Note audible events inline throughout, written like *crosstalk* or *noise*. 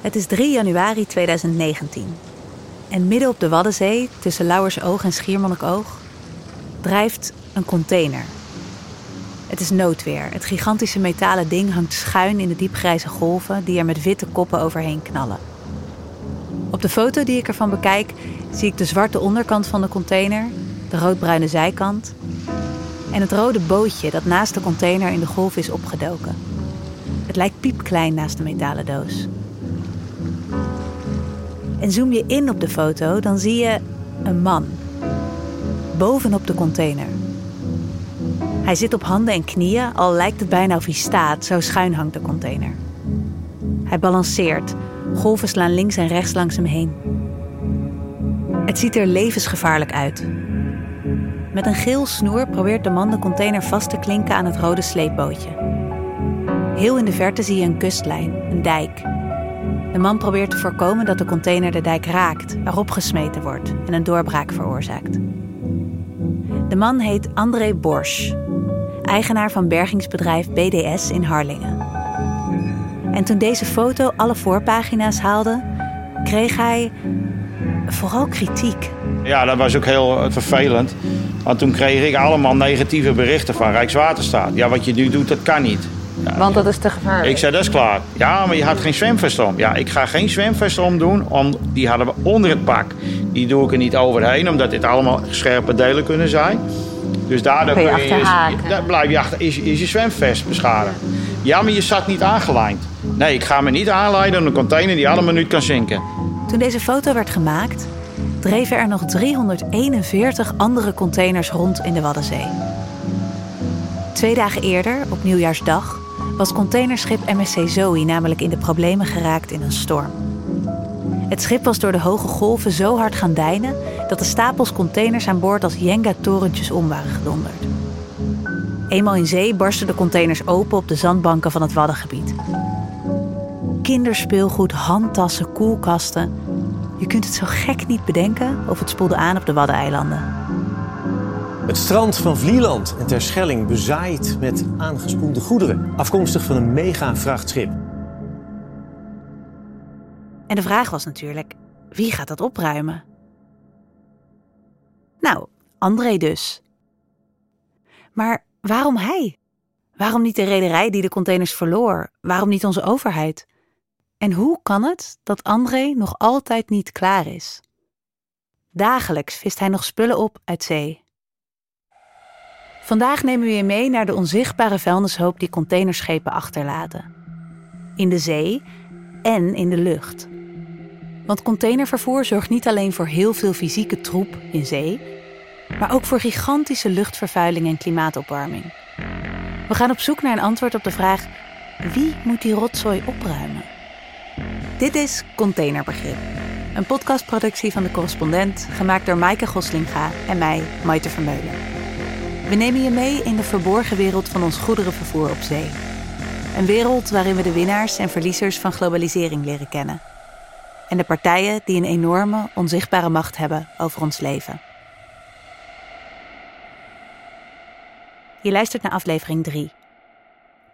Het is 3 januari 2019. En midden op de Waddenzee, tussen Lauwersoog en Schiermonnikoog, drijft een container. Het is noodweer. Het gigantische metalen ding hangt schuin in de diepgrijze golven die er met witte koppen overheen knallen. Op de foto die ik ervan bekijk, zie ik de zwarte onderkant van de container, de roodbruine zijkant en het rode bootje dat naast de container in de golf is opgedoken. Het lijkt piepklein naast de metalen doos. En zoom je in op de foto, dan zie je een man. Bovenop de container. Hij zit op handen en knieën, al lijkt het bijna of hij staat, zo schuin hangt de container. Hij balanceert, golven slaan links en rechts langs hem heen. Het ziet er levensgevaarlijk uit. Met een geel snoer probeert de man de container vast te klinken aan het rode sleepbootje. Heel in de verte zie je een kustlijn, een dijk. De man probeert te voorkomen dat de container de dijk raakt, erop gesmeten wordt en een doorbraak veroorzaakt. De man heet André Borsch, eigenaar van bergingsbedrijf BDS in Harlingen. En toen deze foto alle voorpagina's haalde, kreeg hij vooral kritiek. Ja, dat was ook heel vervelend. Want toen kreeg ik allemaal negatieve berichten van Rijkswaterstaat. Ja, wat je nu doet, dat kan niet. Ja, Want dat is te gevaarlijk. Ik zei, dat is klaar. Ja, maar je had geen zwemvest om. Ja, ik ga geen zwemvest om doen. Om, die hadden we onder het pak. Die doe ik er niet overheen, omdat dit allemaal scherpe delen kunnen zijn. Dus daardoor Kun je kun je, daar blijf je achter. Is, is je zwemvest beschadigd? Ja, maar je zat niet aangelijnd. Nee, ik ga me niet aanleiden aan een container die alle minuut kan zinken. Toen deze foto werd gemaakt, dreven er nog 341 andere containers rond in de Waddenzee. Twee dagen eerder, op nieuwjaarsdag, was containerschip MSC Zoe namelijk in de problemen geraakt in een storm. Het schip was door de hoge golven zo hard gaan deinen dat de stapels containers aan boord als Jenga-torentjes om waren gedonderd. Eenmaal in zee barsten de containers open op de zandbanken van het Waddengebied. Kinderspeelgoed, handtassen, koelkasten. Je kunt het zo gek niet bedenken of het spoelde aan op de Waddeneilanden. Het strand van Vlieland en Terschelling bezaaid met aangespoelde goederen, afkomstig van een mega vrachtschip. En de vraag was natuurlijk, wie gaat dat opruimen? Nou, André dus. Maar waarom hij? Waarom niet de rederij die de containers verloor? Waarom niet onze overheid? En hoe kan het dat André nog altijd niet klaar is? Dagelijks vist hij nog spullen op uit zee. Vandaag nemen we je mee naar de onzichtbare vuilnishoop die containerschepen achterlaten. In de zee en in de lucht. Want containervervoer zorgt niet alleen voor heel veel fysieke troep in zee, maar ook voor gigantische luchtvervuiling en klimaatopwarming. We gaan op zoek naar een antwoord op de vraag: wie moet die rotzooi opruimen? Dit is Containerbegrip, een podcastproductie van de correspondent, gemaakt door Maaike Goslinga en mij, Maite Vermeulen. We nemen je mee in de verborgen wereld van ons goederenvervoer op zee. Een wereld waarin we de winnaars en verliezers van globalisering leren kennen. En de partijen die een enorme, onzichtbare macht hebben over ons leven. Je luistert naar aflevering 3.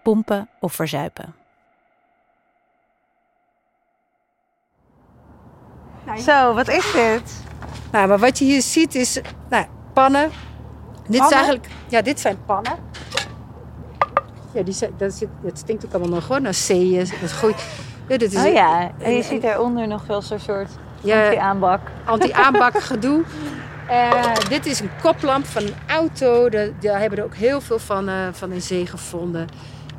Pompen of verzuipen. Zo, wat is dit? Nou, maar wat je hier ziet is nou, pannen. Dit is eigenlijk, ja, dit zijn pannen. Ja, die zijn, dat zit, het stinkt ook allemaal nog hoor, naar zeeën. Dat is goed. Ja, dit is Oh ja, en je ziet daaronder nog wel zo'n soort Ja. aanbak. anti-aanbak *laughs* gedoe. Eh, dit is een koplamp van een auto. Daar, hebben er ook heel veel van, eh, van in zee gevonden.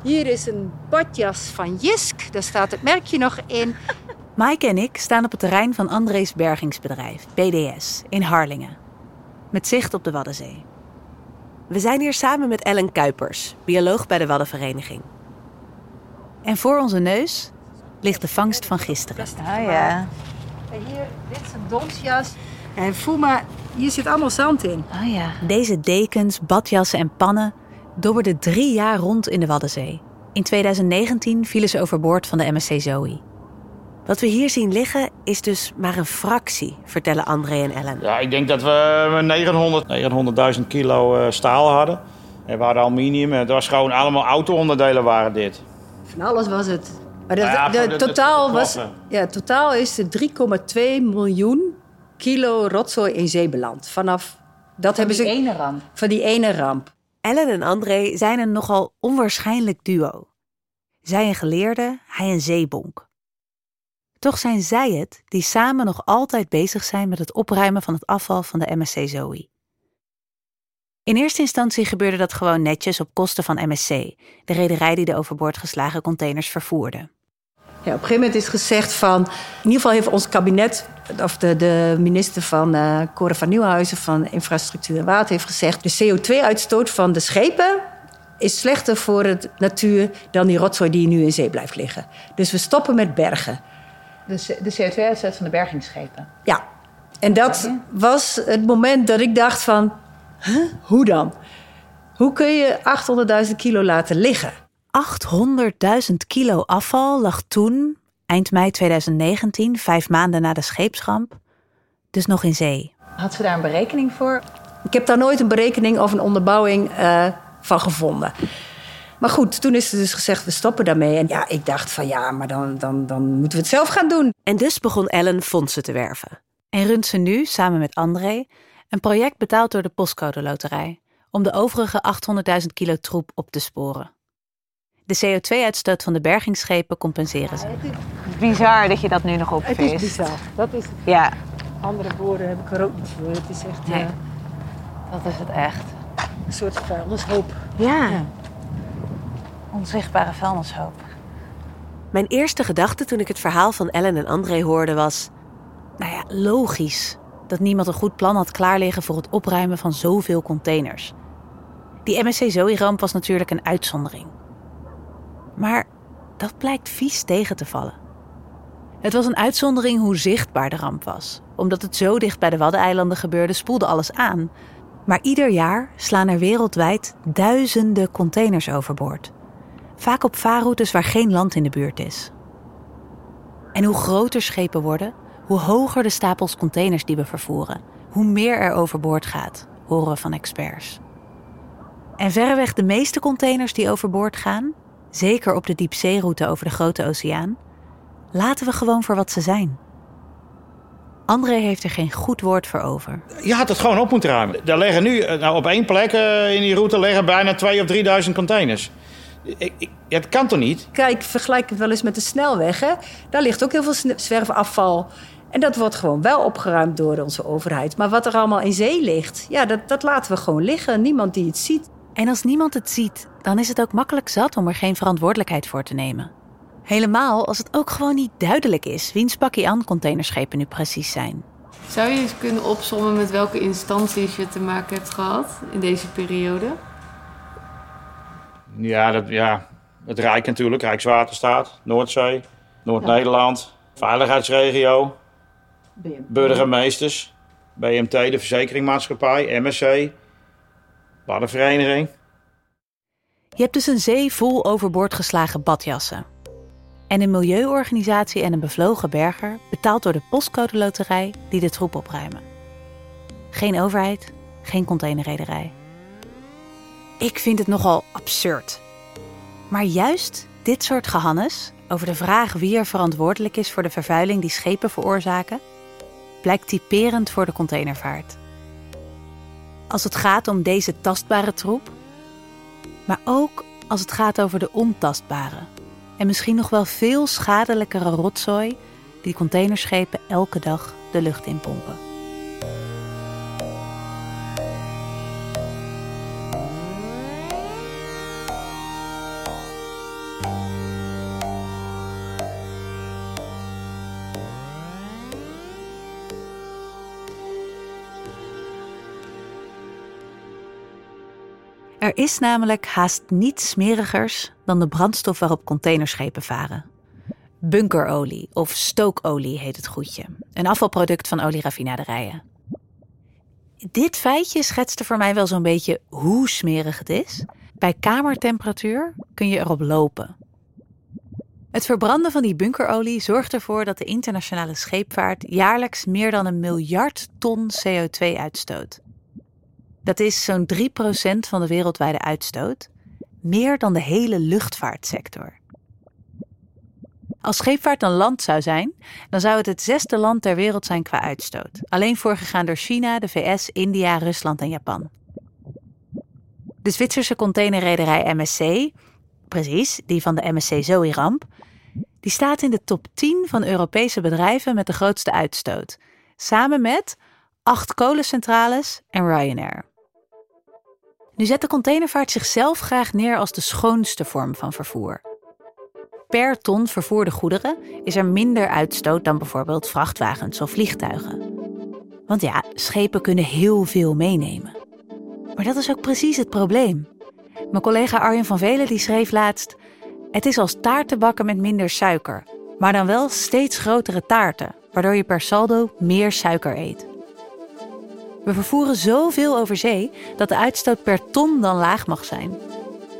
Hier is een badjas van Jisk. Daar staat het merkje nog in. Maaike en ik staan op het terrein van André's bergingsbedrijf, BDS, in Harlingen. Met zicht op de Waddenzee. We zijn hier samen met Ellen Kuipers, bioloog bij de Waddenvereniging. En voor onze neus ligt de vangst van gisteren. Ja. En hier, dit is een donsjas. En voel maar, hier zit allemaal zand in. Oh ja. Deze dekens, badjassen en pannen dobberden drie jaar rond in de Waddenzee. In 2019 vielen ze overboord van de MSC Zoe. Wat we hier zien liggen is dus maar een fractie, vertellen André en Ellen. Ja, ik denk dat we 900 900.000 kilo eh, staal hadden. En we hadden aluminium. En het was gewoon allemaal auto-onderdelen waren dit. Van alles was het. Maar de, Nou ja, de, voor de- de- totaal, de was, ja, totaal is er 3,2 miljoen kilo rotzooi in zee beland. Vanaf dat hebben ze ene ramp. van die ene ramp. Ellen en André zijn een nogal onwaarschijnlijk duo. Zij een geleerde, hij een zeebonk. Toch zijn zij het die samen nog altijd bezig zijn met het opruimen van het afval van de MSC Zoe. In eerste instantie gebeurde dat gewoon netjes op kosten van MSC, de rederij die de overboord geslagen containers vervoerde. Ja, op een gegeven moment is gezegd van... In ieder geval heeft ons kabinet, of de, de minister van Cora van Nieuwhuizen... van Infrastructuur en Water heeft gezegd... de CO2-uitstoot van de schepen is slechter voor de natuur... dan die rotzooi die nu in zee blijft liggen. Dus we stoppen met bergen. De, de CO2-uitstoot van de bergingsschepen. Ja, en dat was het moment dat ik dacht van... Huh? Hoe dan? Hoe kun je 800.000 kilo laten liggen? 800.000 kilo afval lag toen, eind mei 2019, vijf maanden na de scheepsramp, dus nog in zee. Had ze daar een berekening voor? Ik heb daar nooit een berekening of een onderbouwing eh, van gevonden. Maar goed, toen is er dus gezegd, we stoppen daarmee. En ja, ik dacht van ja, maar dan, dan, dan moeten we het zelf gaan doen. En dus begon Ellen fondsen te werven. En runt ze nu, samen met André, een project betaald door de Postcode Loterij om de overige 800.000 kilo troep op te sporen. De CO2-uitstoot van de bergingsschepen compenseren ze. Bizar dat je dat nu nog opvist. Het is bizar. Dat is Ja, andere woorden heb ik er ook niet voor. Het is echt Nee. eh, dat is het echt. een soort vuilnishoop. Ja. Onzichtbare vuilnishoop. Mijn eerste gedachte toen ik het verhaal van Ellen en André hoorde was... Nou ja, logisch dat niemand een goed plan had klaarliggen voor het opruimen van zoveel containers. Die MSC Zoe-ramp was natuurlijk een uitzondering. Maar dat blijkt vies tegen te vallen. Het was een uitzondering hoe zichtbaar de ramp was. Omdat het zo dicht bij de Waddeneilanden gebeurde, spoelde alles aan. Maar ieder jaar slaan er wereldwijd duizenden containers overboord. Vaak op vaarroutes waar geen land in de buurt is. En hoe groter schepen worden, hoe hoger de stapels containers die we vervoeren, hoe meer er overboord gaat, horen we van experts. En verreweg de meeste containers die overboord gaan, zeker op de diepzeeroute over de Grote Oceaan, laten we gewoon voor wat ze zijn. André heeft er geen goed woord voor over. Je had het gewoon op moeten ruimen. Er liggen nu eh, nou, op één plek eh, in die route liggen bijna 2.000 of 3.000 containers. Ik, ik, ja, het kan toch niet? Kijk, vergelijk het wel eens met de snelweg. Hè? Daar ligt ook heel veel zwerfafval. En dat wordt gewoon wel opgeruimd door onze overheid. Maar wat er allemaal in zee ligt, ja, dat, dat laten we gewoon liggen. Niemand die het ziet. En als niemand het ziet, dan is het ook makkelijk zat om er geen verantwoordelijkheid voor te nemen. Helemaal als het ook gewoon niet duidelijk is wiens pakje aan containerschepen nu precies zijn. Zou je eens kunnen opzommen met welke instanties je te maken hebt gehad in deze periode? Ja, dat, ja, het Rijk natuurlijk, Rijkswaterstaat, Noordzee, Noord-Nederland, Veiligheidsregio, burgemeesters, BMT, de Verzekeringmaatschappij, MSC, Waddenvereniging. Je hebt dus een zee vol overboord geslagen badjassen. En een milieuorganisatie en een bevlogen berger betaald door de postcode loterij die de troep opruimen. Geen overheid, geen containerrederij. Ik vind het nogal absurd. Maar juist dit soort gehannes over de vraag wie er verantwoordelijk is voor de vervuiling die schepen veroorzaken, blijkt typerend voor de containervaart. Als het gaat om deze tastbare troep, maar ook als het gaat over de ontastbare en misschien nog wel veel schadelijkere rotzooi die containerschepen elke dag de lucht inpompen. Er is namelijk haast niets smerigers dan de brandstof waarop containerschepen varen. Bunkerolie of stookolie heet het goedje. Een afvalproduct van olieraffinaderijen. Dit feitje schetste voor mij wel zo'n beetje hoe smerig het is. Bij kamertemperatuur kun je erop lopen. Het verbranden van die bunkerolie zorgt ervoor dat de internationale scheepvaart jaarlijks meer dan een miljard ton CO2 uitstoot. Dat is zo'n 3% van de wereldwijde uitstoot, meer dan de hele luchtvaartsector. Als scheepvaart een land zou zijn, dan zou het het zesde land ter wereld zijn qua uitstoot. Alleen voorgegaan door China, de VS, India, Rusland en Japan. De Zwitserse containerrederij MSC, precies, die van de MSC Zoe-ramp, die staat in de top 10 van Europese bedrijven met de grootste uitstoot. Samen met acht kolencentrales en Ryanair. Nu zet de containervaart zichzelf graag neer als de schoonste vorm van vervoer. Per ton vervoerde goederen is er minder uitstoot dan bijvoorbeeld vrachtwagens of vliegtuigen. Want ja, schepen kunnen heel veel meenemen. Maar dat is ook precies het probleem. Mijn collega Arjen van Velen die schreef laatst: Het is als taarten bakken met minder suiker, maar dan wel steeds grotere taarten, waardoor je per saldo meer suiker eet. We vervoeren zoveel over zee dat de uitstoot per ton dan laag mag zijn.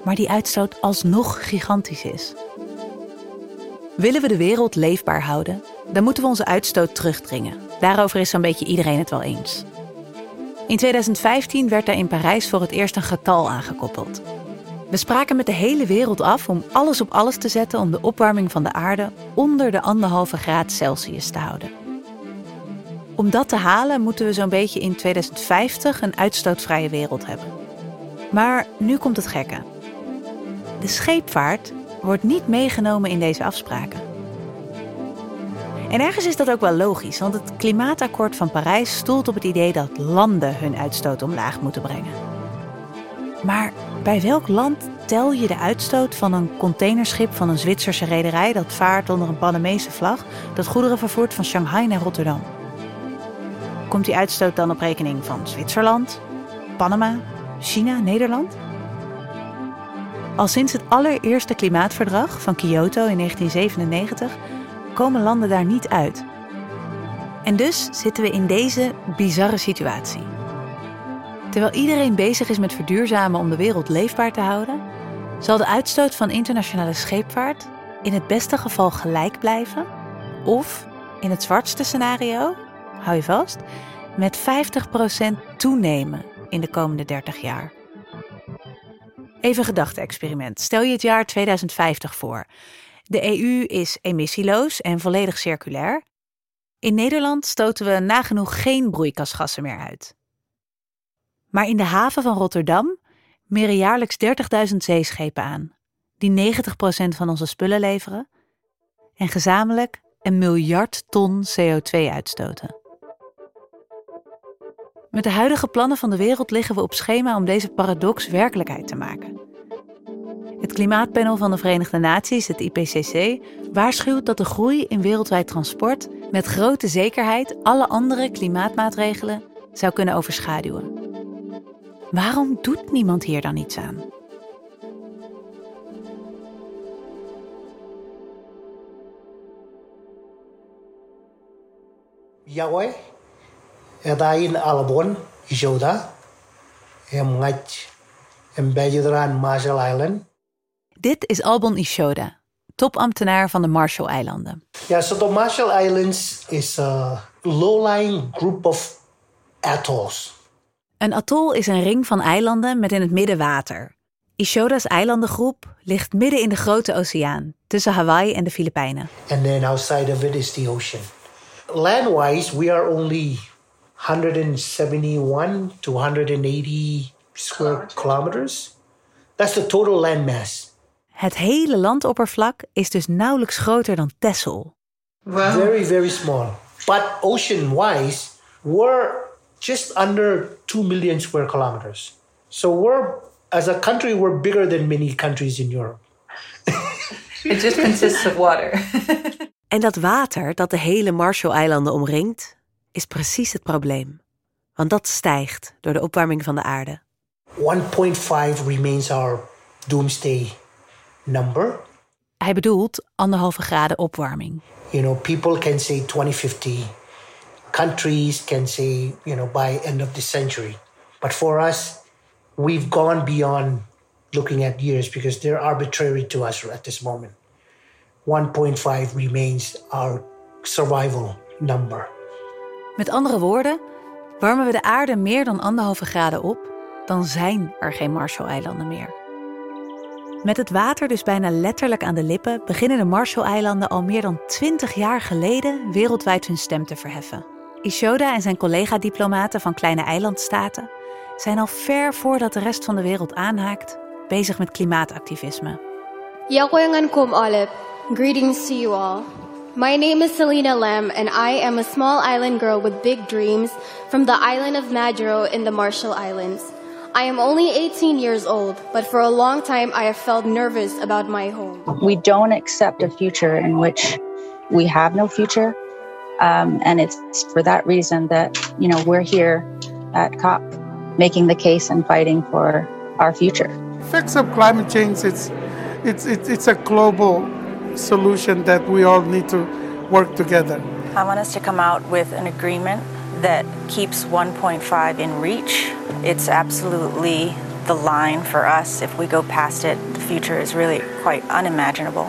Maar die uitstoot alsnog gigantisch is. Willen we de wereld leefbaar houden, dan moeten we onze uitstoot terugdringen. Daarover is zo'n beetje iedereen het wel eens. In 2015 werd daar in Parijs voor het eerst een getal aangekoppeld. We spraken met de hele wereld af om alles op alles te zetten om de opwarming van de aarde onder de anderhalve graad Celsius te houden. Om dat te halen moeten we zo'n beetje in 2050 een uitstootvrije wereld hebben. Maar nu komt het gekke. De scheepvaart wordt niet meegenomen in deze afspraken. En ergens is dat ook wel logisch, want het klimaatakkoord van Parijs stoelt op het idee dat landen hun uitstoot omlaag moeten brengen. Maar bij welk land tel je de uitstoot van een containerschip van een Zwitserse rederij dat vaart onder een Panamese vlag, dat goederen vervoert van Shanghai naar Rotterdam? Komt die uitstoot dan op rekening van Zwitserland, Panama, China, Nederland? Al sinds het allereerste klimaatverdrag van Kyoto in 1997 komen landen daar niet uit. En dus zitten we in deze bizarre situatie. Terwijl iedereen bezig is met verduurzamen om de wereld leefbaar te houden, zal de uitstoot van internationale scheepvaart in het beste geval gelijk blijven, of in het zwartste scenario, hou je vast, met 50% toenemen in de komende 30 jaar. Even een gedachte-experiment. Stel je het jaar 2050 voor. De EU is emissieloos en volledig circulair. In Nederland stoten we nagenoeg geen broeikasgassen meer uit. Maar in de haven van Rotterdam meren jaarlijks 30.000 zeeschepen aan, die 90% van onze spullen leveren en gezamenlijk een miljard ton CO2 uitstoten. Met de huidige plannen van de wereld liggen we op schema om deze paradox werkelijkheid te maken. Het Klimaatpanel van de Verenigde Naties, het IPCC, waarschuwt dat de groei in wereldwijd transport met grote zekerheid alle andere klimaatmaatregelen zou kunnen overschaduwen. Waarom doet niemand hier dan iets aan? Yahweh, Edain Albon, Joda, Emngach, Embedjedran Marshall Island. Dit is Albon Ishoda, topambtenaar van de Marshall-eilanden. Yeah, so the Marshall Islands is a low-lying group of atolls. Een atol is een ring van eilanden met in het midden water. Ishoda's eilandengroep ligt midden in de grote oceaan, tussen Hawaii en de Filipijnen. And then outside of it is the ocean. Land-wise, we are only 171 to 180 square kilometers. That's the total landmass. Het hele landoppervlak is dus nauwelijks groter dan Texel. Very, very small. But ocean-wise, we're just under 2 million square kilometers. So we're, as a country, we're bigger than many countries in Europe. It just consists of water. *laughs* En dat water dat de hele Marshall-eilanden omringt, is precies het probleem. Want dat stijgt door de opwarming van de aarde. 1.5 remains our doomsday number. Hij bedoelt anderhalve graden opwarming. You know, people can say 2050. Countries can say, you know, by end of the century. But for us, we've gone beyond looking at years because they're arbitrary to us at this moment. 1.5 remains our survival number. Met andere woorden, warmen we de aarde meer dan anderhalve graden op, dan zijn er geen Marshall-eilanden meer. Met het water dus bijna letterlijk aan de lippen beginnen de Marshall-eilanden al meer dan 20 jaar geleden wereldwijd hun stem te verheffen. Ishoda en zijn collega-diplomaten van kleine eilandstaten zijn al ver voordat de rest van de wereld aanhaakt bezig met klimaatactivisme. Greetings to you all. My name is Selena Lam, and I am a small island girl with big dreams from the island of Majuro in the Marshall Islands. I am only 18 years old, but for a long time I have felt nervous about my home. We don't accept a future in which we have no future. Um, and it's for that reason that, you know, we're here at COP making the case and fighting for our future. Effects of climate change, it's, it's, it's, it's a global solution that we all need to work together. I want us to come out with an agreement that keeps 1.5 in reach. It's absolutely the line for us. If we go past it, the future is really quite unimaginable.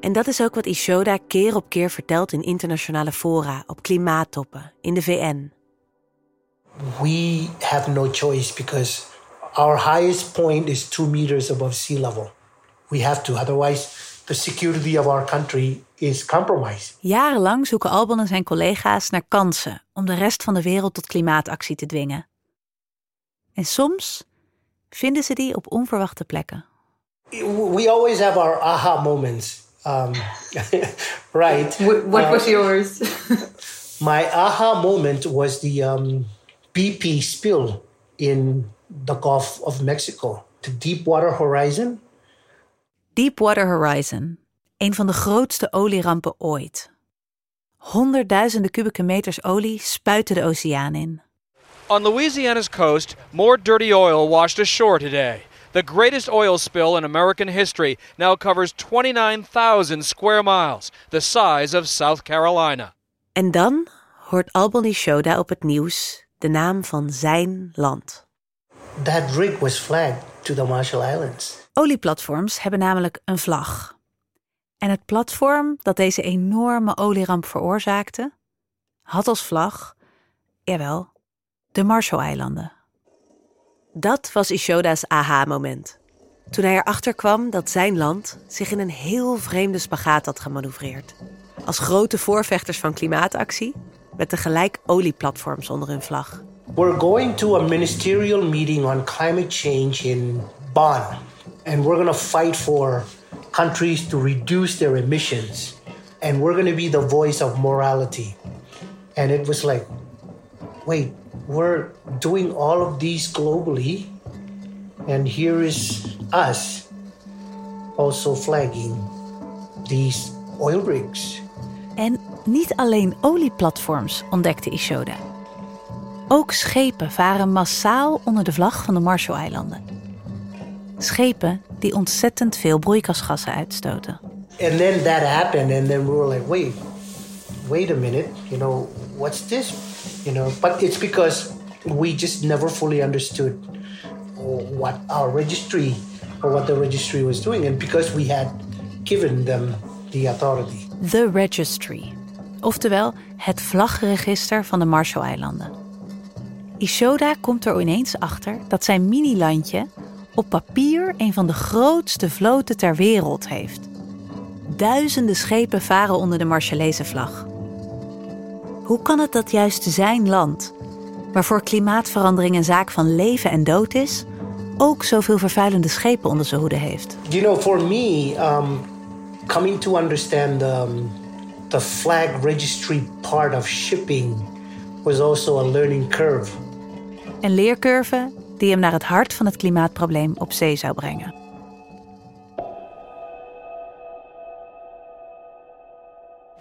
En dat is ook wat Ishoda keer op keer vertelt in internationale fora, op klimaattoppen, in de VN. We have no choice because our highest point is two meters above sea level. We have to, otherwise, the security of our country is compromised. Jarenlang zoeken Albon en zijn collega's naar kansen om de rest van de wereld tot klimaatactie te dwingen. En soms vinden ze die op onverwachte plekken. We always have our aha moments. Um, *laughs* right. What Uh, was yours? *laughs* My aha moment was the um, BP spill in the Gulf of Mexico, the Deepwater Horizon. Deepwater Horizon, een van de grootste olierampen ooit. Honderdduizenden kubieke meters olie spuiten de oceaan in. On Louisiana's coast, more dirty oil washed ashore today. The greatest oil spill in American history now covers 29,000 square miles, the size of South Carolina. En dan hoort Albany Shoda op het nieuws de naam van zijn land. That rig was flagged to the Marshall Islands. Olieplatforms hebben namelijk een vlag. En het platform dat deze enorme olieramp veroorzaakte, had als vlag, jawel, de Marshall-eilanden. Dat was Ishoda's aha-moment. Toen hij erachter kwam dat zijn land zich in een heel vreemde spagaat had gemanoeuvreerd. Als grote voorvechters van klimaatactie, met tegelijk olieplatforms onder hun vlag. We're going to a ministerial meeting on climate change in Bonn, and we're going to fight for countries to reduce their emissions, and we're going to be the voice of morality. And it was like, wait, we're doing all of these globally, and here is us also flagging these oil rigs. En niet alleen olieplatforms ontdekte Ishoda. Ook schepen varen massaal onder de vlag van de Marshall-eilanden. Schepen die ontzettend veel broeikasgassen uitstoten. And then that happened, and then we were like, wait, wait a minute, you know, what's this? You know, but it's because we just never fully understood what our registry or what the registry was doing, and because we had given them the authority. The Registry, oftewel het vlagregister van de Marshall-eilanden. Ishoda komt er ineens achter dat zijn mini-landje op papier een van de grootste vloten ter wereld heeft. Duizenden schepen varen onder de Marshallese vlag. Hoe kan het dat juist zijn land, waarvoor klimaatverandering een zaak van leven en dood is, ook zoveel vervuilende schepen onder zijn hoede heeft? You know, for me, um, coming to understand um, the flag registry part of shipping was also a learning curve. Een leercurve die hem naar het hart van het klimaatprobleem op zee zou brengen.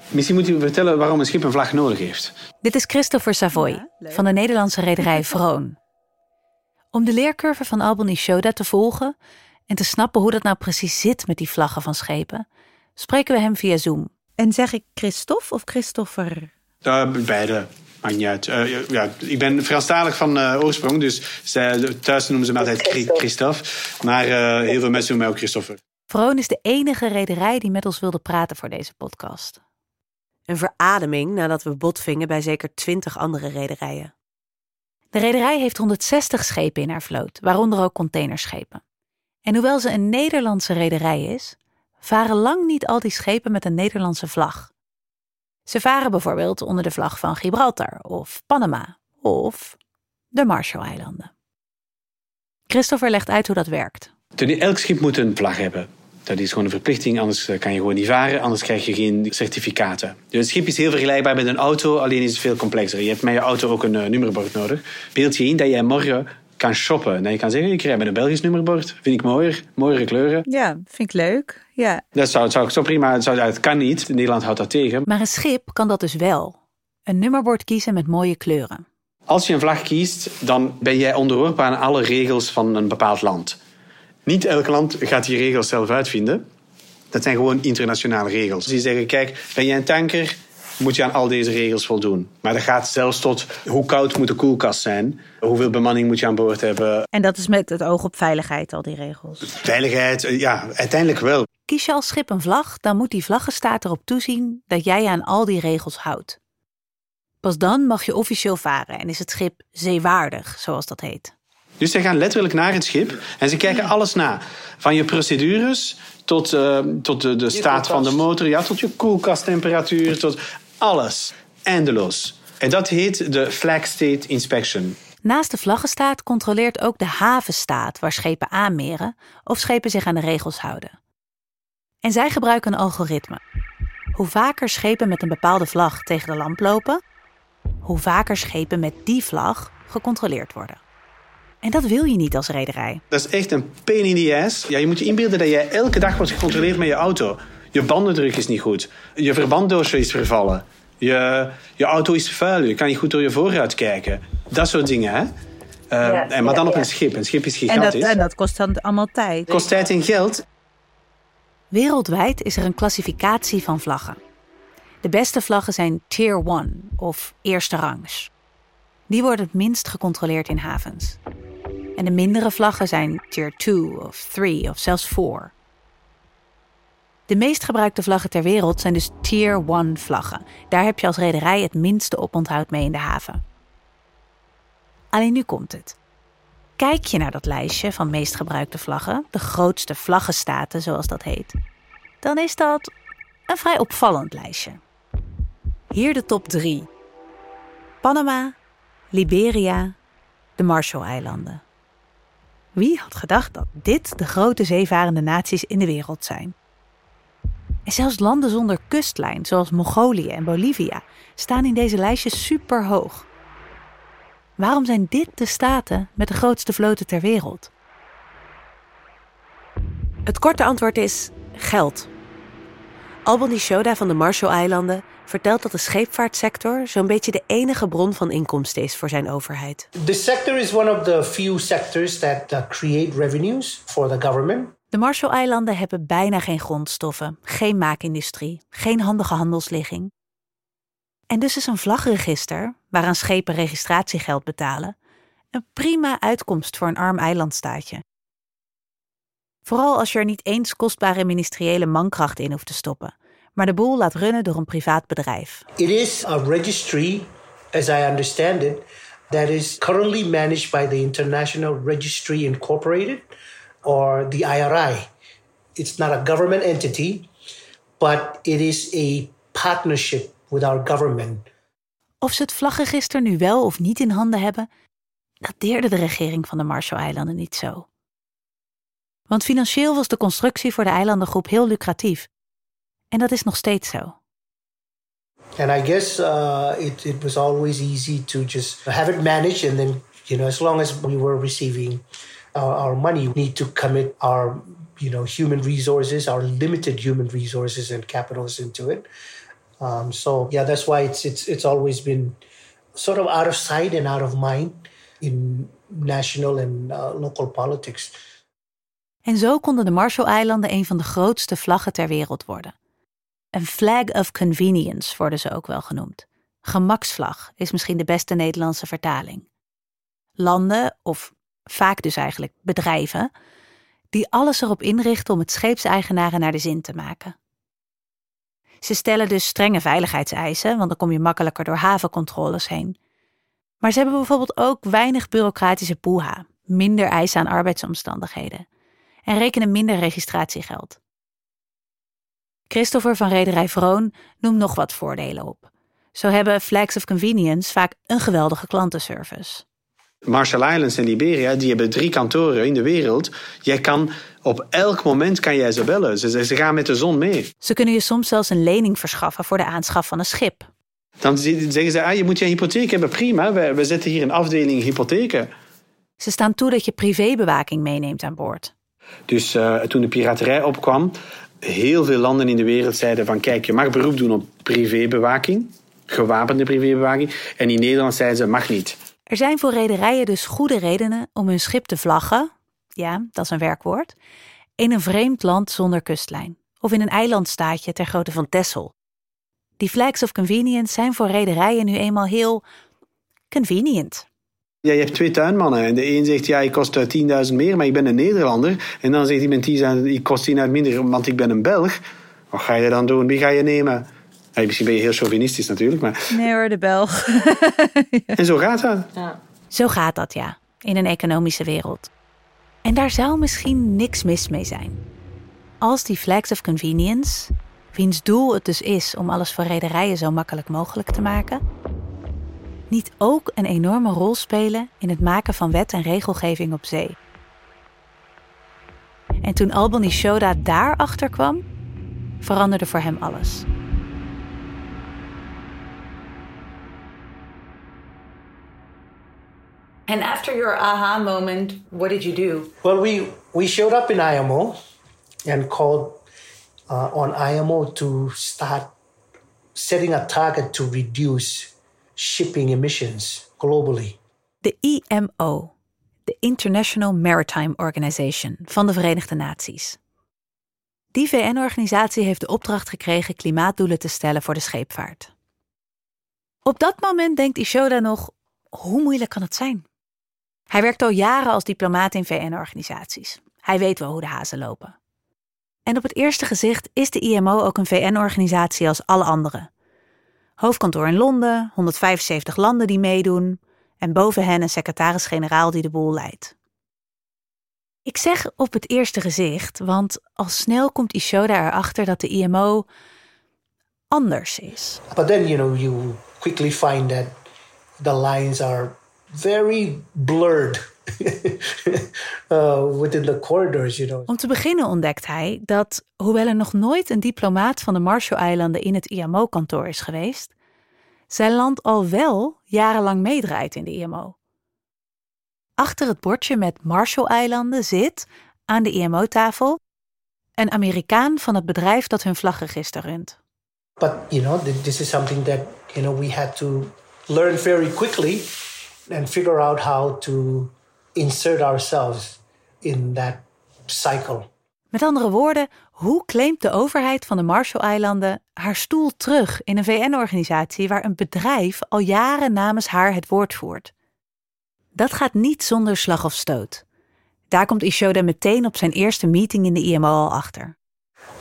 Misschien moet u vertellen waarom een schip een vlag nodig heeft. Dit is Christopher Savoy van de Nederlandse rederij *laughs* Vroon. Om de leercurve van Albany Shoda te volgen en te snappen hoe dat nou precies zit met die vlaggen van schepen, spreken we hem via Zoom. En zeg ik Christophe of Christopher? Uh, beide, maakt niet uit. Uh, ja, ik ben Franstalig van uh, oorsprong, dus zij, thuis noemen ze me altijd Christophe. Maar heel veel mensen noemen mij ook Christopher. Vroon is de enige rederij die met ons wilde praten voor deze podcast. Een verademing nadat we botvingen bij zeker twintig andere rederijen. De rederij heeft 160 schepen in haar vloot, waaronder ook containerschepen. En hoewel ze een Nederlandse rederij is, varen lang niet al die schepen met een Nederlandse vlag. Ze varen bijvoorbeeld onder de vlag van Gibraltar of Panama of de Marshall-eilanden. Christopher legt uit hoe dat werkt. Elk schip moet een vlag hebben. Dat is gewoon een verplichting, anders eh, kan je gewoon niet varen, anders krijg je geen certificaten. Dus het schip is heel vergelijkbaar met een auto, alleen is het veel complexer. Je hebt met je auto ook een uh, nummerbord nodig. Beeld je in dat jij morgen kan shoppen. Dat je kan zeggen, ik rij met een Belgisch nummerbord. Vind ik mooier, mooiere kleuren. Ja, vind ik leuk. Ja. Dat zou, zou, zo prima, zou, het kan niet. Nederland houdt dat tegen. Maar een schip kan dat dus wel. Een nummerbord kiezen met mooie kleuren. Als je een vlag kiest, dan ben jij onderworpen aan alle regels van een bepaald land. Niet elk land gaat die regels zelf uitvinden. Dat zijn gewoon internationale regels. Die zeggen, kijk, ben jij een tanker, moet je aan al deze regels voldoen. Maar dat gaat zelfs tot hoe koud moet de koelkast zijn, hoeveel bemanning moet je aan boord hebben. En dat is met het oog op veiligheid, al die regels. Veiligheid, eh, ja, uiteindelijk wel. Kies je als schip een vlag, dan moet die vlaggenstaat erop toezien dat jij je aan al die regels houdt. Pas dan mag je officieel varen en is het schip zeewaardig, zoals dat heet. Dus ze gaan letterlijk naar het schip en ze kijken alles na. Van je procedures tot, uh, tot de, de staat van de motor, ja, tot je koelkasttemperatuur, tot alles. Eindeloos. En dat heet de Flag State Inspection. Naast de vlaggenstaat controleert ook de havenstaat waar schepen aanmeren of schepen zich aan de regels houden. En zij gebruiken een algoritme. Hoe vaker schepen met een bepaalde vlag tegen de lamp lopen, hoe vaker schepen met die vlag gecontroleerd worden. En dat wil je niet als rederij. Dat is echt een pain in the ass. Ja, je moet je inbeelden dat jij elke dag wordt gecontroleerd met je auto. Je bandendruk is niet goed. Je verbanddoosje is vervallen. Je, je auto is vuil. Je kan niet goed door je vooruit kijken. Dat soort dingen, hè? Uh, en, maar dan op een schip. Een schip is gigantisch. En dat, en dat kost dan allemaal tijd. Kost tijd en geld. Wereldwijd is er een klassificatie van vlaggen. De beste vlaggen zijn Tier 1 of eerste rangs. Die worden het minst gecontroleerd in havens. En de mindere vlaggen zijn Tier 2 of 3 of zelfs 4. De meest gebruikte vlaggen ter wereld zijn dus Tier 1 vlaggen. Daar heb je als rederij het minste oponthoud mee in de haven. Alleen nu komt het. Kijk je naar dat lijstje van meest gebruikte vlaggen, de grootste vlaggenstaten zoals dat heet, dan is dat een vrij opvallend lijstje. Hier de top 3. Panama, Liberia, de Marshall-eilanden. Wie had gedacht dat dit de grote zeevarende naties in de wereld zijn? En zelfs landen zonder kustlijn, zoals Mongolië en Bolivia, staan in deze lijstjes super hoog. Waarom zijn dit de staten met de grootste vloten ter wereld? Het korte antwoord is geld. Albany Shoda van de Marshall-eilanden vertelt dat de scheepvaartsector zo'n beetje de enige bron van inkomsten is voor zijn overheid. The sector is one of the few sectors that uh, create revenues for the government. De Marshall-eilanden hebben bijna geen grondstoffen, geen maakindustrie, geen handige handelsligging. En dus is een vlagregister, waaraan schepen registratiegeld betalen, een prima uitkomst voor een arm eilandstaatje. Vooral als je er niet eens kostbare ministeriële mankracht in hoeft te stoppen, maar de boel laat runnen door een privaat bedrijf. It is a registry, as I understand it, that is currently managed by the International Registry Incorporated or the IRI. It's not a government entity, but it is a partnership with our government. Of ze het vlagregister nu wel of niet in handen hebben, dat deerde de regering van de Marshall-eilanden niet zo. Want financieel was de constructie voor de eilandengroep heel lucratief. En dat is nog steeds zo. And I guess uh, it, it was always easy to just have it managed and then, you know, as long as we were receiving our, money, we need to commit our, you know, human resources, our limited human resources and capitals into it. Um, so yeah, that's why it's it's it's always been sort of out of sight and out of mind in national and uh, local politics. En zo konden de Marshall-eilanden een van de grootste vlaggen ter wereld worden. Een flag of convenience worden ze ook wel genoemd. Gemaksvlag is misschien de beste Nederlandse vertaling. Landen, of vaak dus eigenlijk bedrijven, die alles erop inrichten om het scheepseigenaren naar de zin te maken. Ze stellen dus strenge veiligheidseisen, want dan kom je makkelijker door havencontroles heen. Maar ze hebben bijvoorbeeld ook weinig bureaucratische poeha, minder eisen aan arbeidsomstandigheden. en rekenen minder registratiegeld. Christopher van Rederij Vroon noemt nog wat voordelen op. Zo hebben Flags of Convenience vaak een geweldige klantenservice. Marshall Islands en Liberia, die hebben drie kantoren in de wereld. Jij kan op elk moment kan jij ze bellen. Ze, ze gaan met de zon mee. Ze kunnen je soms zelfs een lening verschaffen voor de aanschaf van een schip. Dan zeggen ze, ah, je moet je hypotheek hebben, prima. We, we zetten hier een afdeling hypotheken. Ze staan toe dat je privébewaking meeneemt aan boord. Dus uh, toen de piraterij opkwam, heel veel landen in de wereld zeiden van kijk, je mag beroep doen op privébewaking, gewapende privébewaking. En in Nederland zeiden ze, mag niet. Er zijn voor rederijen dus goede redenen om hun schip te vlaggen, ja, dat is een werkwoord, in een vreemd land zonder kustlijn of in een eilandstaatje ter grootte van Texel. Die flags of convenience zijn voor rederijen nu eenmaal heel convenient. Ja, je hebt twee tuinmannen en de een zegt ja, ik kost 10.000 eh, meer, maar ik ben een Nederlander. En dan zegt 10.000, ik kost 10.000 minder, want ik ben een Belg. Wat ga je dan doen? Wie ga je nemen? Hey, misschien ben je heel chauvinistisch natuurlijk, maar... Nee hoor, de Belg. *laughs* En zo gaat dat. Ja. Zo gaat dat, ja. In een economische wereld. En daar zou misschien niks mis mee zijn. Als die flags of convenience, wiens doel het dus is om alles voor rederijen zo makkelijk mogelijk te maken, niet ook een enorme rol spelen in het maken van wet en regelgeving op zee. En toen Albany Shoda daarachter kwam, veranderde voor hem alles. And after your aha moment, what did you do? Well, we, we showed up in IMO and called uh, on IMO to start setting a target to reduce shipping emissions globally. De IMO, de International Maritime Organization van de Verenigde Naties. Die VN-organisatie heeft de opdracht gekregen klimaatdoelen te stellen voor de scheepvaart. Op dat moment denkt Ishoda nog: hoe moeilijk kan het zijn? Hij werkt al jaren als diplomaat in VN-organisaties. Hij weet wel hoe de hazen lopen. En op het eerste gezicht is de IMO ook een VN-organisatie als alle andere. Hoofdkantoor in Londen, 175 landen die meedoen en boven hen een secretaris-generaal die de boel leidt. Ik zeg op het eerste gezicht, want al snel komt Ishoda erachter dat de IMO anders is. But then, you know, you quickly find that the lines are very blurred *laughs* uh, within the corridors, you know. Om te beginnen ontdekt hij dat, hoewel er nog nooit een diplomaat van de Marshall-eilanden in het IMO-kantoor is geweest, zijn land al wel jarenlang meedraait in de IMO. Achter het bordje met Marshall-eilanden zit, aan de IMO-tafel, een Amerikaan van het bedrijf dat hun vlagregister runt. But, you know, this is something that, you know, we had to learn very quickly and figure out how to insert ourselves in that cycle. Met andere woorden, hoe claimt de overheid van de Marshall-eilanden haar stoel terug in een VN-organisatie waar een bedrijf al jaren namens haar het woord voert? Dat gaat niet zonder slag of stoot. Daar komt Ishoda meteen op zijn eerste meeting in de IMO al achter.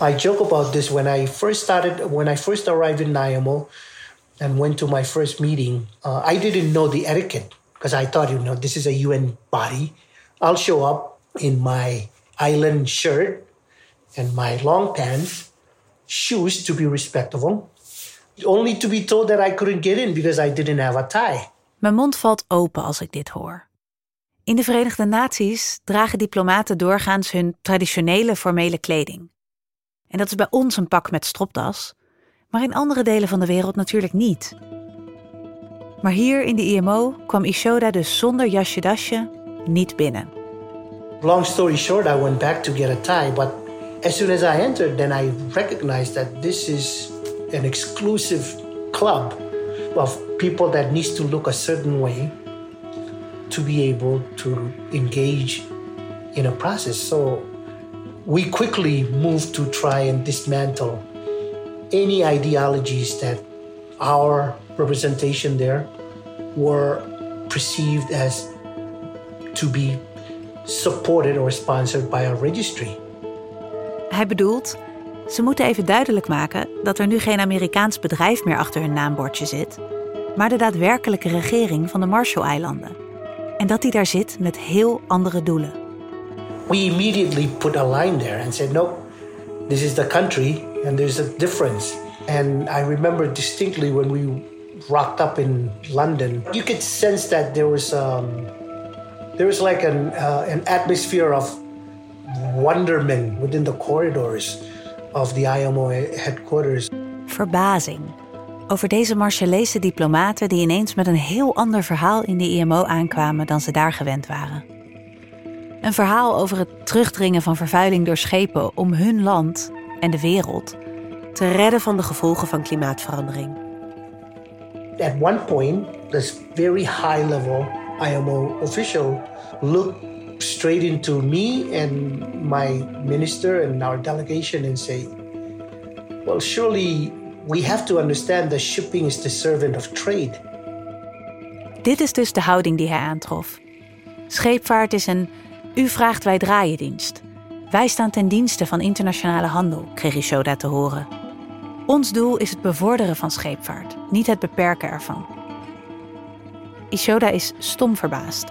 I joke about this when I first started, when I first arrived in IMO and went to my first meeting. Uh, I didn't know the etiquette because I thought, you know, this is a UN body. I'll show up in my island shirt and my long pants, shoes to be respectable, only to be told that I couldn't get in because I didn't have a tie. Mijn mond valt open als ik dit hoor. In de Verenigde Naties dragen diplomaten doorgaans hun traditionele formele kleding. En dat is bij ons een pak met stropdas, maar in andere delen van de wereld natuurlijk niet. Maar hier in de IMO kwam Ishoda dus zonder jasje-dasje niet binnen. Long story short, I went back to get a tie, but as soon as I entered, then I recognized that this is an exclusive club of people that needs to look a certain way to be able to engage in a process. So we quickly moved to try and dismantle any ideologies that our representation there were perceived as to be supported or sponsored by a registry. Hij bedoelt, ze moeten even duidelijk maken dat er nu geen Amerikaans bedrijf meer achter hun naambordje zit, maar de daadwerkelijke regering van de Marshall-eilanden. En dat die daar zit met heel andere doelen. we immediately put a line there and said, no, this is the country and there's a difference. And I remember distinctly when we rocked up in London, you could sense that there was um, there was like an uh, an atmosphere of wonderment within the corridors of the IMO headquarters. Verbazing over deze Marseillese diplomaten die ineens met een heel ander verhaal in de IMO aankwamen dan ze daar gewend waren. Een verhaal over het terugdringen van vervuiling door schepen om hun land en de wereld te redden van de gevolgen van klimaatverandering. At one point, this very high level IMO official looked straight into me and my minister and our delegation and say, Well, surely we have to understand that shipping is the servant of trade. Dit is dus de houding die hij aantrof. Scheepvaart is een u vraagt wij draaien dienst. Wij staan ten dienste van internationale handel, kreeg Ishoda te horen. Ons doel is het bevorderen van scheepvaart, niet het beperken ervan. Ishoda is stom verbaasd.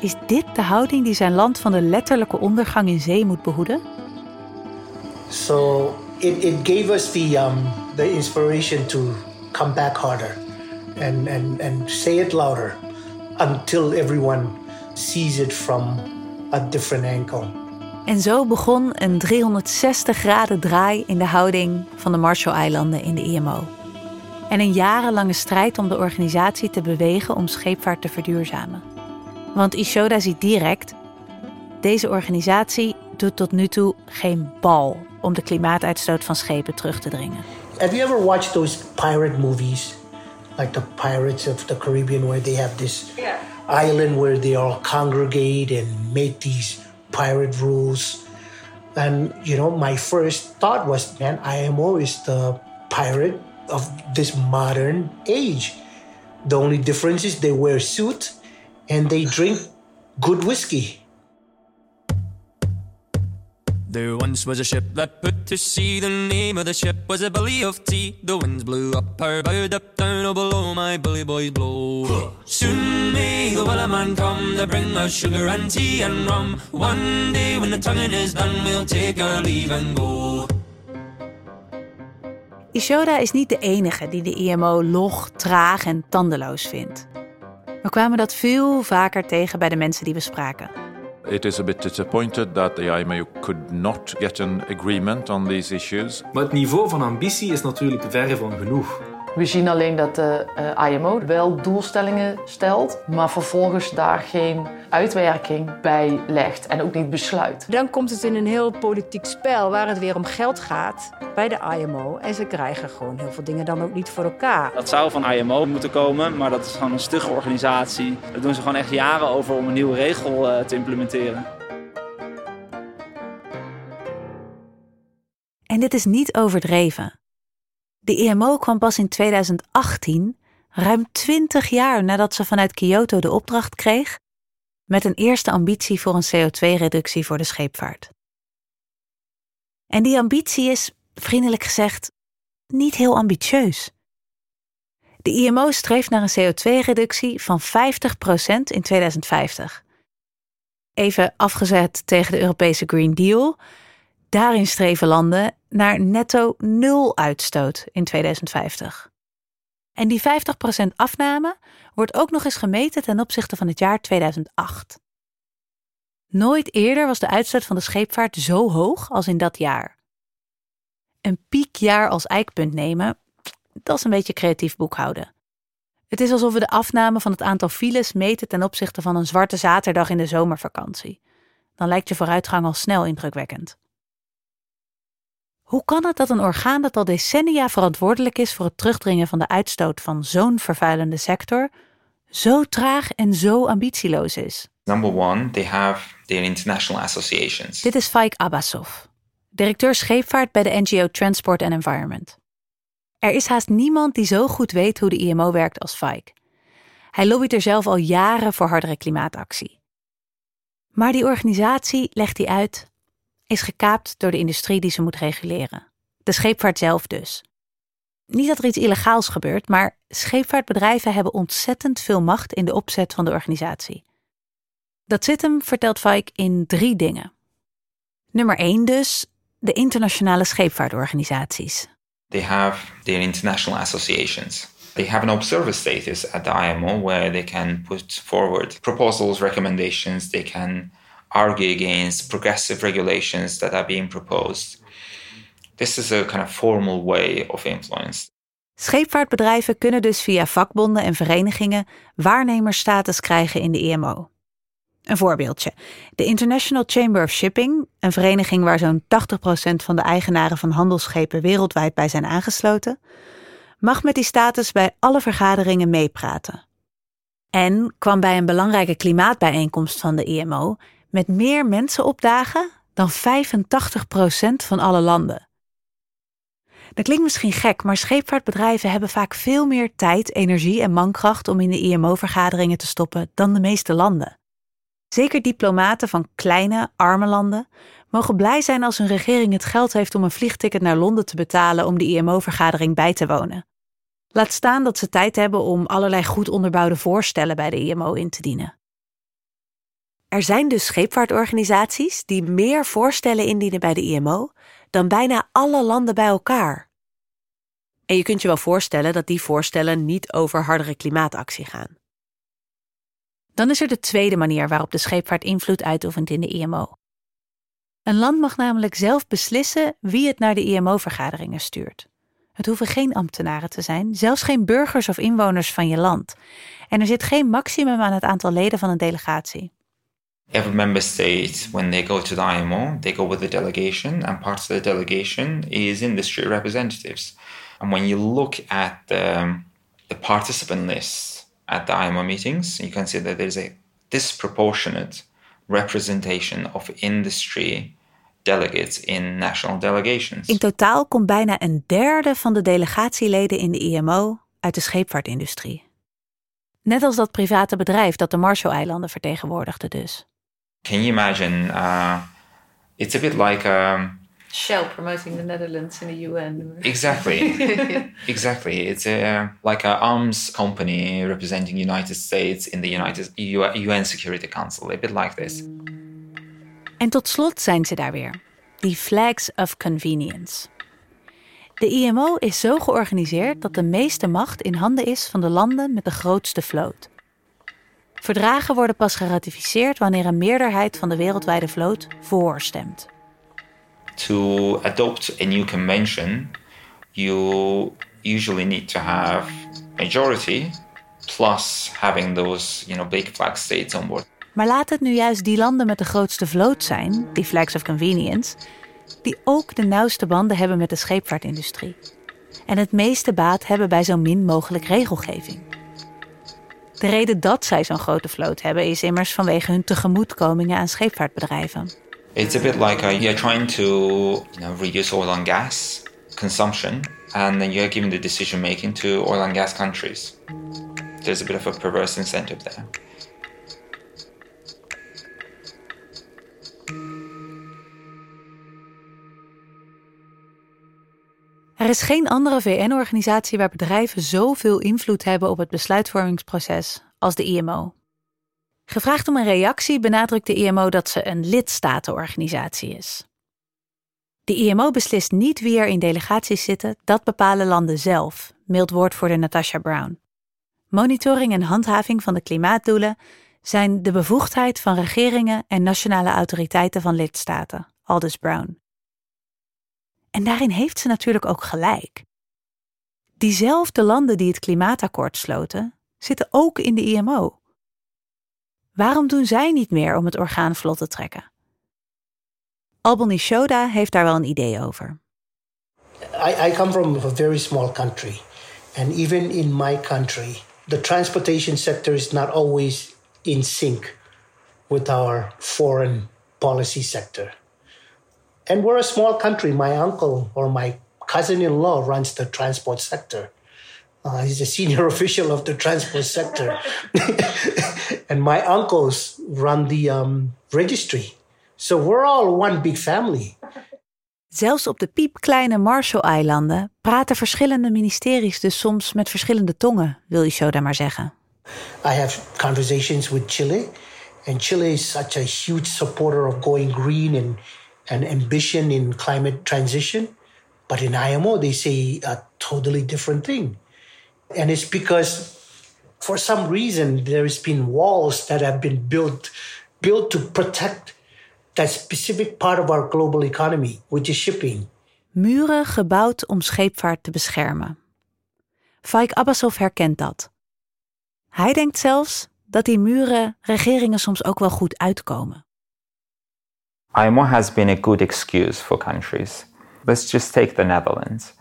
Is dit de houding die zijn land van de letterlijke ondergang in zee moet behoeden? So it, it gave us the, um, the inspiration to come back harder and, and, and say it louder until everyone sees it from a different angle. En zo begon een 360 graden draai in de houding van de Marshall-eilanden in de IMO. En een jarenlange strijd om de organisatie te bewegen om scheepvaart te verduurzamen. Want Ishoda ziet direct: deze organisatie doet tot nu toe geen bal om de klimaatuitstoot van schepen terug te dringen. Have you ever watched those pirate movies? Like the Pirates of the Caribbean, where they have this island where they all congregate and make these pirate rules. And, you know, my first thought was, man, IMO is the pirate of this modern age. The only difference is they wear suit and they drink good whiskey. There once was a ship that put to sea. The name of the ship was a Billy of Tea. The winds blew up her bow, up down, oh below my bully boys blow. Soon may the wellerman come to bring us sugar and tea and rum. One day when the tonguing is done, we'll take our leave and go. Ishoda is niet de enige die de IMO log, traag en tandeloos vindt. We kwamen dat veel vaker tegen bij de mensen die we spraken. It is a bit disappointed that the IMO could not get an agreement on these issues. Maar het niveau van ambitie is natuurlijk verre van genoeg. We zien alleen dat de uh, IMO wel doelstellingen stelt, maar vervolgens daar geen uitwerking bij legt en ook niet besluit. Dan komt het in een heel politiek spel waar het weer om geld gaat bij de IMO. En ze krijgen gewoon heel veel dingen dan ook niet voor elkaar. Dat zou van IMO moeten komen, maar dat is gewoon een stugge organisatie. Daar doen ze gewoon echt jaren over om een nieuwe regel uh, te implementeren. En dit is niet overdreven. De IMO kwam pas in 2018, ruim 20 jaar nadat ze vanuit Kyoto de opdracht kreeg, met een eerste ambitie voor een CO2-reductie voor de scheepvaart. En die ambitie is, vriendelijk gezegd, niet heel ambitieus. De IMO streeft naar een CO2-reductie van 50% in 2050. Even afgezet tegen de Europese Green Deal. Daarin streven landen naar netto nul uitstoot in 2050. En die 50% afname wordt ook nog eens gemeten ten opzichte van het jaar 2008. Nooit eerder was de uitstoot van de scheepvaart zo hoog als in dat jaar. Een piekjaar als eikpunt nemen, dat is een beetje creatief boekhouden. Het is alsof we de afname van het aantal files meten ten opzichte van een zwarte zaterdag in de zomervakantie. Dan lijkt je vooruitgang al snel indrukwekkend. Hoe kan het dat een orgaan dat al decennia verantwoordelijk is voor het terugdringen van de uitstoot van zo'n vervuilende sector, zo traag en zo ambitieloos is? Number one, they have their international associations. Dit is Faik Abbasov, directeur scheepvaart bij de NGO Transport and Environment. Er is haast niemand die zo goed weet hoe de IMO werkt als Faik. Hij lobbyt er zelf al jaren voor hardere klimaatactie. Maar die organisatie, legt hij uit, is gekaapt door de industrie die ze moet reguleren. De scheepvaart zelf dus. Niet dat er iets illegaals gebeurt, maar scheepvaartbedrijven hebben ontzettend veel macht in de opzet van de organisatie. Dat zit hem, vertelt Vaik, in drie dingen. Nummer één dus, de internationale scheepvaartorganisaties. They have their international associations. They have an observer status at the IMO where they can put forward proposals, recommendations, they can argue against progressive regulations that are being proposed. This is a kind of formal way of influence. Scheepvaartbedrijven kunnen dus via vakbonden en verenigingen waarnemersstatus krijgen in de IMO. Een voorbeeldje. De International Chamber of Shipping, een vereniging waar zo'n 80% van de eigenaren van handelsschepen wereldwijd bij zijn aangesloten, mag met die status bij alle vergaderingen meepraten. En kwam bij een belangrijke klimaatbijeenkomst van de IMO met meer mensen opdagen dan 85% van alle landen. Dat klinkt misschien gek, maar scheepvaartbedrijven hebben vaak veel meer tijd, energie en mankracht om in de IMO-vergaderingen te stoppen dan de meeste landen. Zeker diplomaten van kleine, arme landen mogen blij zijn als hun regering het geld heeft om een vliegticket naar Londen te betalen om de IMO-vergadering bij te wonen. Laat staan dat ze tijd hebben om allerlei goed onderbouwde voorstellen bij de IMO in te dienen. Er zijn dus scheepvaartorganisaties die meer voorstellen indienen bij de IMO dan bijna alle landen bij elkaar. En je kunt je wel voorstellen dat die voorstellen niet over hardere klimaatactie gaan. Dan is er de tweede manier waarop de scheepvaart invloed uitoefent in de IMO. Een land mag namelijk zelf beslissen wie het naar de IMO-vergaderingen stuurt. Het hoeven geen ambtenaren te zijn, zelfs geen burgers of inwoners van je land. En er zit geen maximum aan het aantal leden van een delegatie. Every member state, when they go to the IMO, they go with a delegation, and part of the delegation is industry representatives. And when you look at the, the participant list at the IMO meetings, you can see that there's a disproportionate representation of industry delegates in national delegations. In totaal komt bijna een derde van de delegatieleden in de IMO uit de scheepvaartindustrie. Net als dat private bedrijf dat de Marshall-eilanden vertegenwoordigde dus. Can you imagine? Uh, it's a bit like um, Shell promoting the Netherlands in the UN. exactly, *laughs* exactly. It's a, like an arms company representing United States in the United UN Security Council. A bit like this. En tot slot zijn ze daar weer, die flags of convenience. De IMO is zo georganiseerd dat de meeste macht in handen is van de landen met de grootste vloot. Verdragen worden pas geratificeerd wanneer een meerderheid van de wereldwijde vloot voor stemt. To adopt a new convention, you usually need to have majority plus having those, you know, big flag states on board. Maar laat het nu juist die landen met de grootste vloot zijn, die flags of convenience, die ook de nauwste banden hebben met de scheepvaartindustrie. En het meeste baat hebben bij zo min mogelijk regelgeving. De reden dat zij zo'n grote vloot hebben is immers vanwege hun tegemoetkomingen aan scheepvaartbedrijven. It's a bit like uh, you're trying to, you know, reduce oil and gas consumption, and then you're giving the decision making to oil and gas countries. There's a bit of a perverse incentive there. Er is geen andere VN-organisatie waar bedrijven zoveel invloed hebben op het besluitvormingsproces als de IMO. Gevraagd om een reactie benadrukt de IMO dat ze een lidstatenorganisatie is. De IMO beslist niet wie er in delegaties zitten, dat bepalen landen zelf, mailt woordvoerder Natasha Brown. Monitoring en handhaving van de klimaatdoelen zijn de bevoegdheid van regeringen en nationale autoriteiten van lidstaten, aldus Brown. En daarin heeft ze natuurlijk ook gelijk. Diezelfde landen die het klimaatakkoord sloten, zitten ook in de IMO. Waarom doen zij niet meer om het orgaan vlot te trekken? Albany Shoda heeft daar wel een idee over. I, I come from a very small country. And even in my country, the transportation sector is not always in sync with our foreign policy sector. And we're a small country. My uncle or my cousin in law runs the transport sector. Uh, he's a senior *laughs* official of the transport sector. *laughs* and my uncles run the um, registry. So we're all one big family. Zelfs op de piepkleine Marshall-eilanden praten verschillende ministeries dus soms met verschillende tongen, wil je zo daar maar zeggen. I have conversations with Chile And Chile is such a huge supporter of going green and, and ambition in climate transition. But in IMO, they say a totally different thing. And it's because for some reason there has been walls that have been built built to protect that specific part of our global economy, which is shipping. Muren gebouwd om scheepvaart te beschermen. Faik Abbasov herkent dat. Hij denkt zelfs dat die muren regeringen soms ook wel goed uitkomen. IMO has been a good excuse for countries. Let's just take the Netherlands.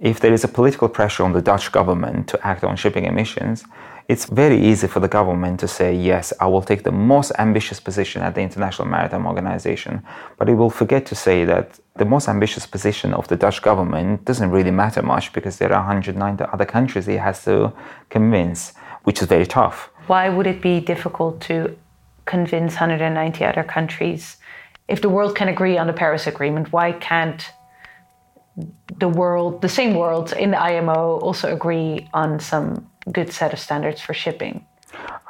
If there is a political pressure on the Dutch government to act on shipping emissions, it's very easy for the government to say, yes, I will take the most ambitious position at the International Maritime Organization. But it will forget to say that the most ambitious position of the Dutch government doesn't really matter much because there are 190 other countries it has to convince, which is very tough. Why would it be difficult to convince 190 other countries? If the world can agree on the Paris Agreement, why can't the world, the same world in the IMO, also agree on some good set of standards for shipping?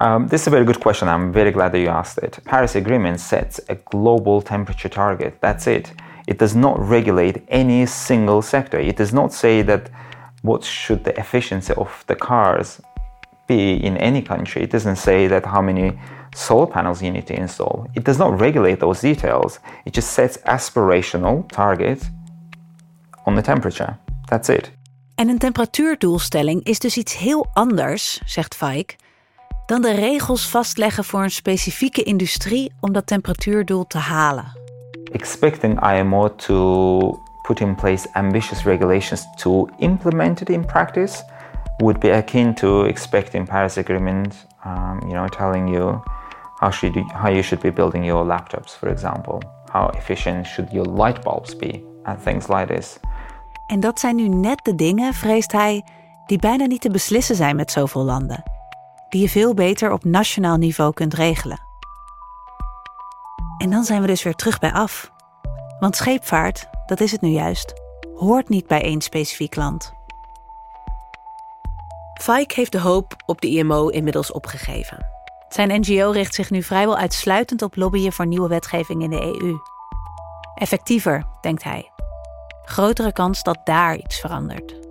Um, this is a very good question. I'm very glad that you asked it. Paris Agreement sets a global temperature target. That's it. It does not regulate any single sector. It does not say that what should the efficiency of the cars be in any country. It doesn't say that how many solar panels you need to install. It does not regulate those details. It just sets aspirational targets on the temperature. That's it. En een temperatuurdoelstelling is dus iets heel anders, zegt Faik, dan de regels vastleggen voor een specifieke industrie om dat temperatuurdoel te halen. Expecting IMO to put in place ambitious regulations to implement it in practice would be akin to expecting Paris Agreement, um, you know, telling you how should you, how you should be building your laptops, for example. How efficient should your light bulbs be, and things like this. En dat zijn nu net de dingen, vreest hij, die bijna niet te beslissen zijn met zoveel landen. Die je veel beter op nationaal niveau kunt regelen. En dan zijn we dus weer terug bij af. Want scheepvaart, dat is het nu juist, hoort niet bij één specifiek land. Fike heeft de hoop op de IMO inmiddels opgegeven. Zijn NGO richt zich nu vrijwel uitsluitend op lobbyen voor nieuwe wetgeving in de EU. Effectiever, denkt hij. Grotere kans dat daar iets verandert.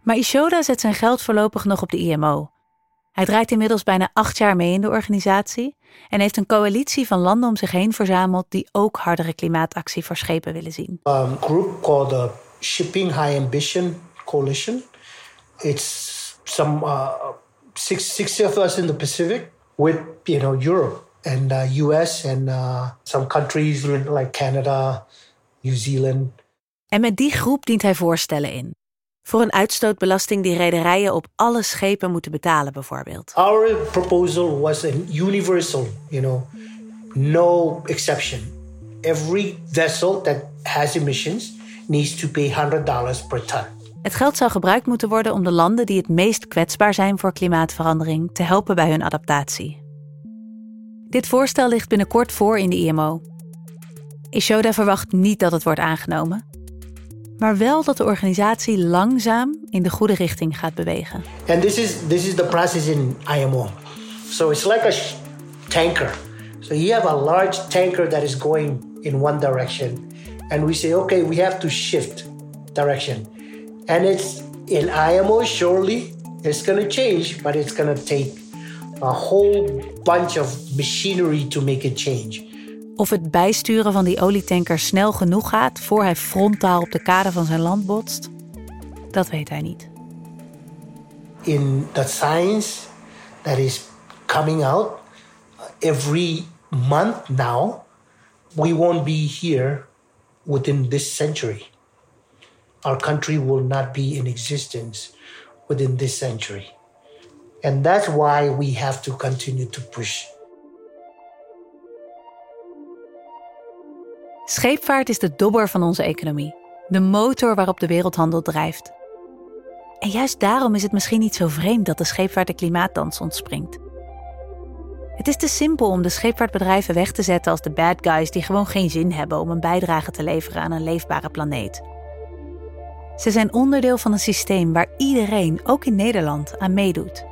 Maar Ishoda zet zijn geld voorlopig nog op de IMO. Hij draait inmiddels bijna acht jaar mee in de organisatie en heeft een coalitie van landen om zich heen verzameld die ook hardere klimaatactie voor schepen willen zien. A group called the Shipping High Ambition Coalition. It's some uh, six, six of us in the Pacific with you know Europe and uh, US and uh, some countries like Canada, New Zealand. En met die groep dient hij voorstellen in. Voor een uitstootbelasting die rederijen op alle schepen moeten betalen, bijvoorbeeld. Our proposal was a universal, you know, no exception. Every vessel that has emissions needs to pay $100 per ton. Het geld zou gebruikt moeten worden om de landen die het meest kwetsbaar zijn voor klimaatverandering te helpen bij hun adaptatie. Dit voorstel ligt binnenkort voor in de IMO. Ishoda verwacht niet dat het wordt aangenomen, maar wel dat de organisatie langzaam in de goede richting gaat bewegen. And this is this is the process in IMO. So it's like a tanker. So you have a large tanker that is going in one direction, and we say, okay, we have to shift direction. And it's in IMO, surely it's going to change, but it's going to take a whole bunch of machinery to make it change. Of het bijsturen van die olietanker snel genoeg gaat voor hij frontaal op de kade van zijn land botst, dat weet hij niet. In the science that is coming out every month now, we won't be here within this century. Our country will not be in existence within this century. And that's why we have to continue to push. Scheepvaart is de dobber van onze economie, de motor waarop de wereldhandel drijft. En juist daarom is het misschien niet zo vreemd dat de scheepvaart de klimaatdans ontspringt. Het is te simpel om de scheepvaartbedrijven weg te zetten als de bad guys die gewoon geen zin hebben om een bijdrage te leveren aan een leefbare planeet. Ze zijn onderdeel van een systeem waar iedereen, ook in Nederland, aan meedoet.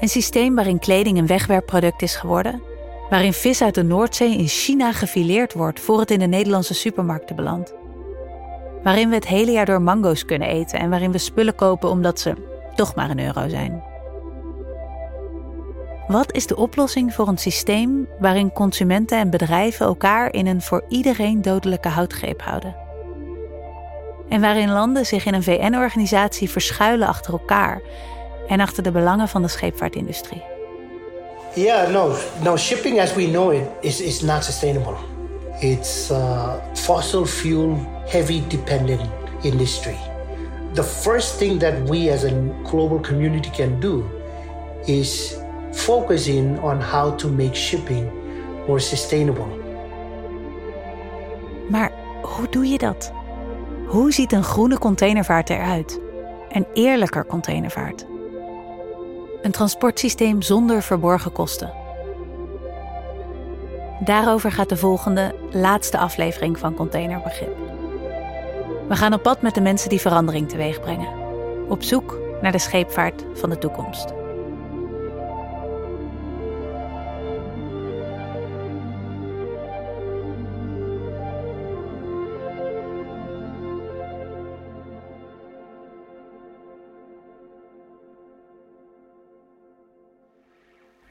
Een systeem waarin kleding een wegwerpproduct is geworden, waarin vis uit de Noordzee in China gefileerd wordt voor het in de Nederlandse supermarkten belandt. Waarin we het hele jaar door mango's kunnen eten en waarin we spullen kopen omdat ze toch maar een euro zijn. Wat is de oplossing voor een systeem waarin consumenten en bedrijven elkaar in een voor iedereen dodelijke houtgreep houden? En waarin landen zich in een VN-organisatie verschuilen achter elkaar en achter de belangen van de scheepvaartindustrie? Yeah, no, no. Shipping as we know it is, is not sustainable. It's a fossil fuel heavy dependent industry. The first thing that we as a global community can do is focus in on how to make shipping more sustainable. Maar hoe doe je dat? Hoe ziet een groene containervaart eruit? Een eerlijker containervaart. Een transportsysteem zonder verborgen kosten. Daarover gaat de volgende, laatste aflevering van Containerbegrip. We gaan op pad met de mensen die verandering teweeg brengen. Op zoek naar de scheepvaart van de toekomst.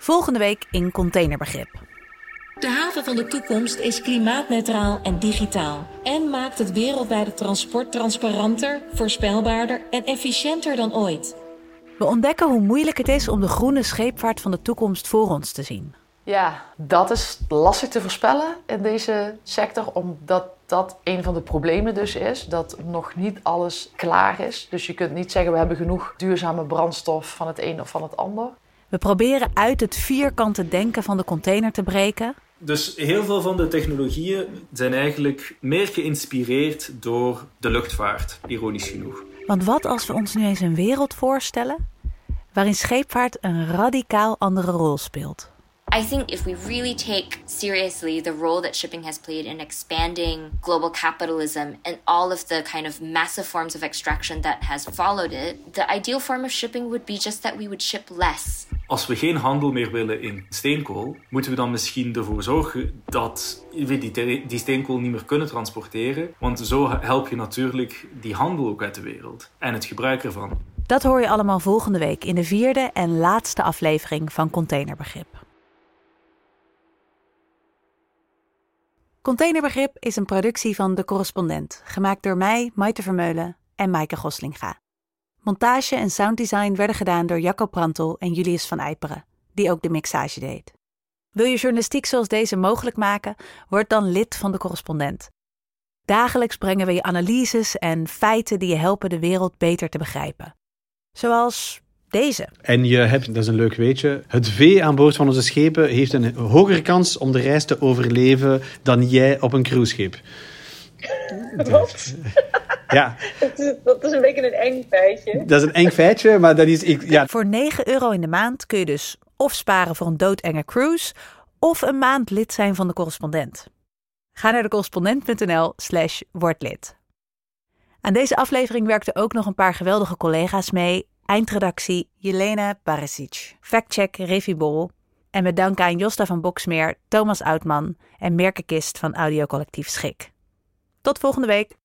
Volgende week in Containerbegrip. De haven van de toekomst is klimaatneutraal en digitaal en maakt het wereldwijde transport transparanter, voorspelbaarder en efficiënter dan ooit. We ontdekken hoe moeilijk het is om de groene scheepvaart van de toekomst voor ons te zien. Ja, dat is lastig te voorspellen in deze sector, omdat dat een van de problemen dus is. Dat nog niet alles klaar is. Dus je kunt niet zeggen we hebben genoeg duurzame brandstof van het een of van het ander. We proberen uit het vierkante denken van de container te breken. Dus heel veel van de technologieën zijn eigenlijk meer geïnspireerd door de luchtvaart, ironisch genoeg. Want wat als we ons nu eens een wereld voorstellen waarin scheepvaart een radicaal andere rol speelt? I think if we really take seriously the role that shipping has played in expanding global capitalism and all of the kind of massive forms of extraction that has followed it, the ideal form of shipping would be just that we would ship less. Als we geen handel meer willen in steenkool, moeten we dan misschien ervoor zorgen dat we die, die steenkool niet meer kunnen transporteren. Want zo help je natuurlijk die handel ook uit de wereld en het gebruik ervan. Dat hoor je allemaal volgende week in de vierde en laatste aflevering van Containerbegrip. Containerbegrip is een productie van De Correspondent, gemaakt door mij, Maite Vermeulen en Maaike Goslinga. Montage en sounddesign werden gedaan door Jacco Prantel en Julius van Eiperen, die ook de mixage deed. Wil je journalistiek zoals deze mogelijk maken? Word dan lid van De Correspondent. Dagelijks brengen we je analyses en feiten die je helpen de wereld beter te begrijpen. Zoals deze. En je hebt, dat is een leuk weetje, het vee aan boord van onze schepen heeft een hogere kans om de reis te overleven dan jij op een cruiseschip. Wat? Ja. Dat is, dat is een beetje een eng feitje. Dat is een eng feitje, maar dat is... Ik, ja. Voor 9 euro in de maand kun je dus of sparen voor een doodenge cruise... of een maand lid zijn van de correspondent. Ga naar decorrespondent.nl slash wordlid. Aan deze aflevering werkten ook nog een paar geweldige collega's mee... Eindredactie Jelena Barisic. Factcheck Revi Bol. En met dank aan Josta van Boksmeer, Thomas Oudman en Merke Kist van Audiocollectief Schik. Tot volgende week.